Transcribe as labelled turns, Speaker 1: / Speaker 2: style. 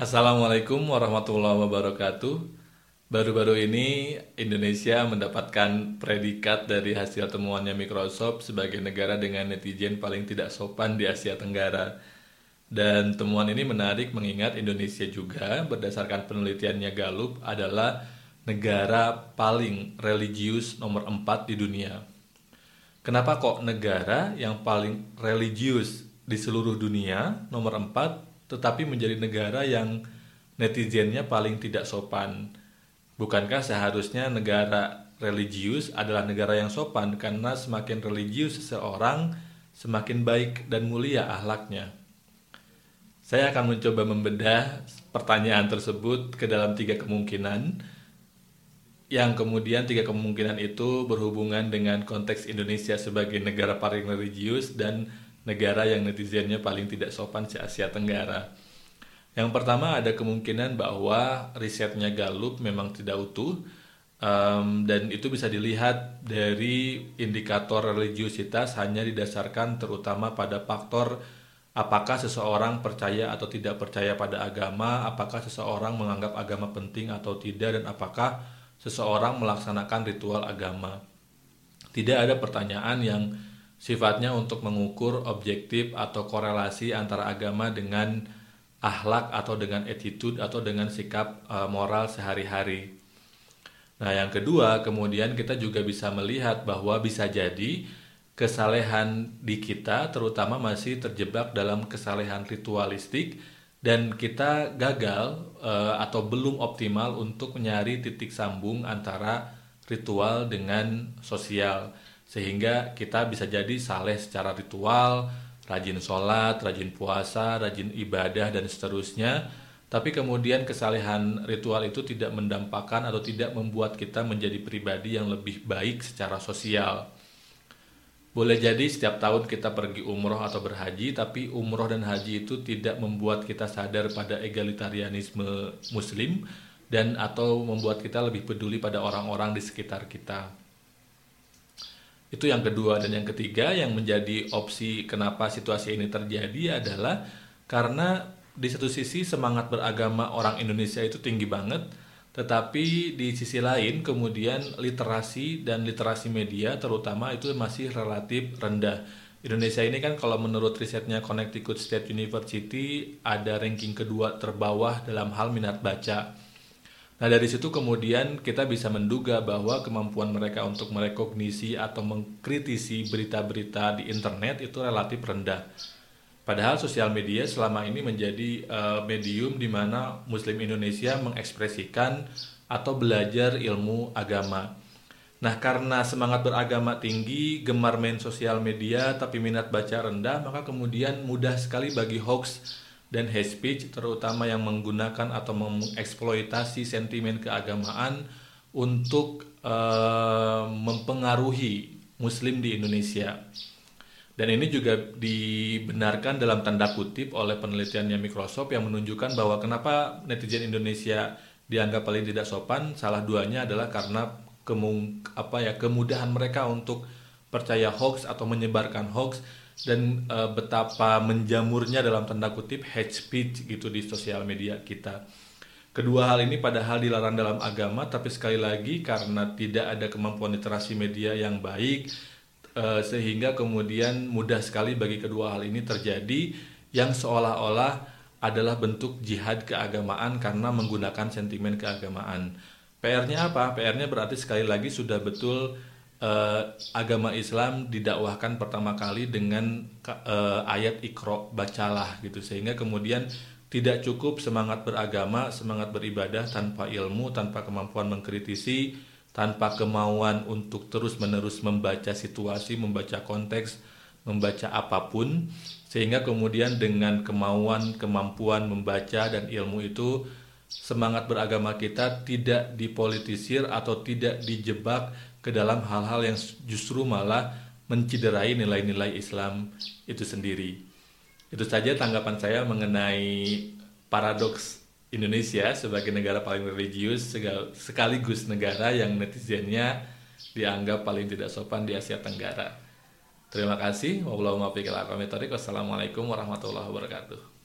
Speaker 1: Assalamualaikum warahmatullahi wabarakatuh. Baru-baru ini Indonesia mendapatkan predikat dari hasil temuannya Microsoft sebagai negara dengan netizen paling tidak sopan di Asia Tenggara. Dan temuan ini menarik mengingat Indonesia juga berdasarkan penelitiannya Gallup adalah negara paling religius nomor 4 di dunia. Kenapa kok negara yang paling religius di seluruh dunia nomor 4 tetapi menjadi negara yang netizennya paling tidak sopan. Bukankah seharusnya negara religius adalah negara yang sopan karena semakin religius seseorang semakin baik dan mulia ahlaknya? Saya akan mencoba membedah pertanyaan tersebut ke dalam tiga kemungkinan yang kemudian tiga kemungkinan itu berhubungan dengan konteks Indonesia sebagai negara paling religius dan negara yang netizennya paling tidak sopan se Asia Tenggara. Yang pertama ada kemungkinan bahwa risetnya Gallup memang tidak utuh um, dan itu bisa dilihat dari indikator religiusitas hanya didasarkan terutama pada faktor apakah seseorang percaya atau tidak percaya pada agama, apakah seseorang menganggap agama penting atau tidak dan apakah seseorang melaksanakan ritual agama. Tidak ada pertanyaan yang sifatnya untuk mengukur objektif atau korelasi antara agama dengan akhlak atau dengan attitude atau dengan sikap uh, moral sehari-hari. Nah, yang kedua, kemudian kita juga bisa melihat bahwa bisa jadi kesalehan di kita terutama masih terjebak dalam kesalehan ritualistik dan kita gagal uh, atau belum optimal untuk mencari titik sambung antara ritual dengan sosial sehingga kita bisa jadi saleh secara ritual, rajin sholat, rajin puasa, rajin ibadah dan seterusnya. Tapi kemudian kesalehan ritual itu tidak mendampakkan atau tidak membuat kita menjadi pribadi yang lebih baik secara sosial. Boleh jadi setiap tahun kita pergi umroh atau berhaji, tapi umroh dan haji itu tidak membuat kita sadar pada egalitarianisme muslim dan atau membuat kita lebih peduli pada orang-orang di sekitar kita. Itu yang kedua dan yang ketiga yang menjadi opsi kenapa situasi ini terjadi adalah karena di satu sisi semangat beragama orang Indonesia itu tinggi banget, tetapi di sisi lain kemudian literasi dan literasi media terutama itu masih relatif rendah. Indonesia ini kan kalau menurut risetnya Connecticut State University ada ranking kedua terbawah dalam hal minat baca Nah dari situ kemudian kita bisa menduga bahwa kemampuan mereka untuk merekognisi atau mengkritisi berita-berita di internet itu relatif rendah. Padahal sosial media selama ini menjadi uh, medium di mana Muslim Indonesia mengekspresikan atau belajar ilmu agama. Nah, karena semangat beragama tinggi, gemar main sosial media, tapi minat baca rendah, maka kemudian mudah sekali bagi hoax dan hate speech terutama yang menggunakan atau mengeksploitasi sentimen keagamaan untuk uh, mempengaruhi muslim di Indonesia. Dan ini juga dibenarkan dalam tanda kutip oleh penelitiannya Microsoft yang menunjukkan bahwa kenapa netizen Indonesia dianggap paling tidak sopan, salah duanya adalah karena kemung, apa ya kemudahan mereka untuk percaya hoax atau menyebarkan hoax dan e, betapa menjamurnya dalam tanda kutip hate speech gitu di sosial media kita. Kedua hal ini padahal dilarang dalam agama, tapi sekali lagi karena tidak ada kemampuan literasi media yang baik, e, sehingga kemudian mudah sekali bagi kedua hal ini terjadi yang seolah-olah adalah bentuk jihad keagamaan karena menggunakan sentimen keagamaan. PR-nya apa? PR-nya berarti sekali lagi sudah betul uh, agama Islam didakwahkan pertama kali dengan uh, ayat ikro bacalah gitu. Sehingga kemudian tidak cukup semangat beragama, semangat beribadah tanpa ilmu, tanpa kemampuan mengkritisi, tanpa kemauan untuk terus-menerus membaca situasi, membaca konteks, membaca apa pun. Sehingga kemudian dengan kemauan, kemampuan membaca dan ilmu itu semangat beragama kita tidak dipolitisir atau tidak dijebak ke dalam hal-hal yang justru malah menciderai nilai-nilai Islam itu sendiri. Itu saja tanggapan saya mengenai paradoks Indonesia sebagai negara paling religius sekaligus negara yang netizennya dianggap paling tidak sopan di Asia Tenggara. Terima kasih. Wassalamualaikum warahmatullahi wabarakatuh.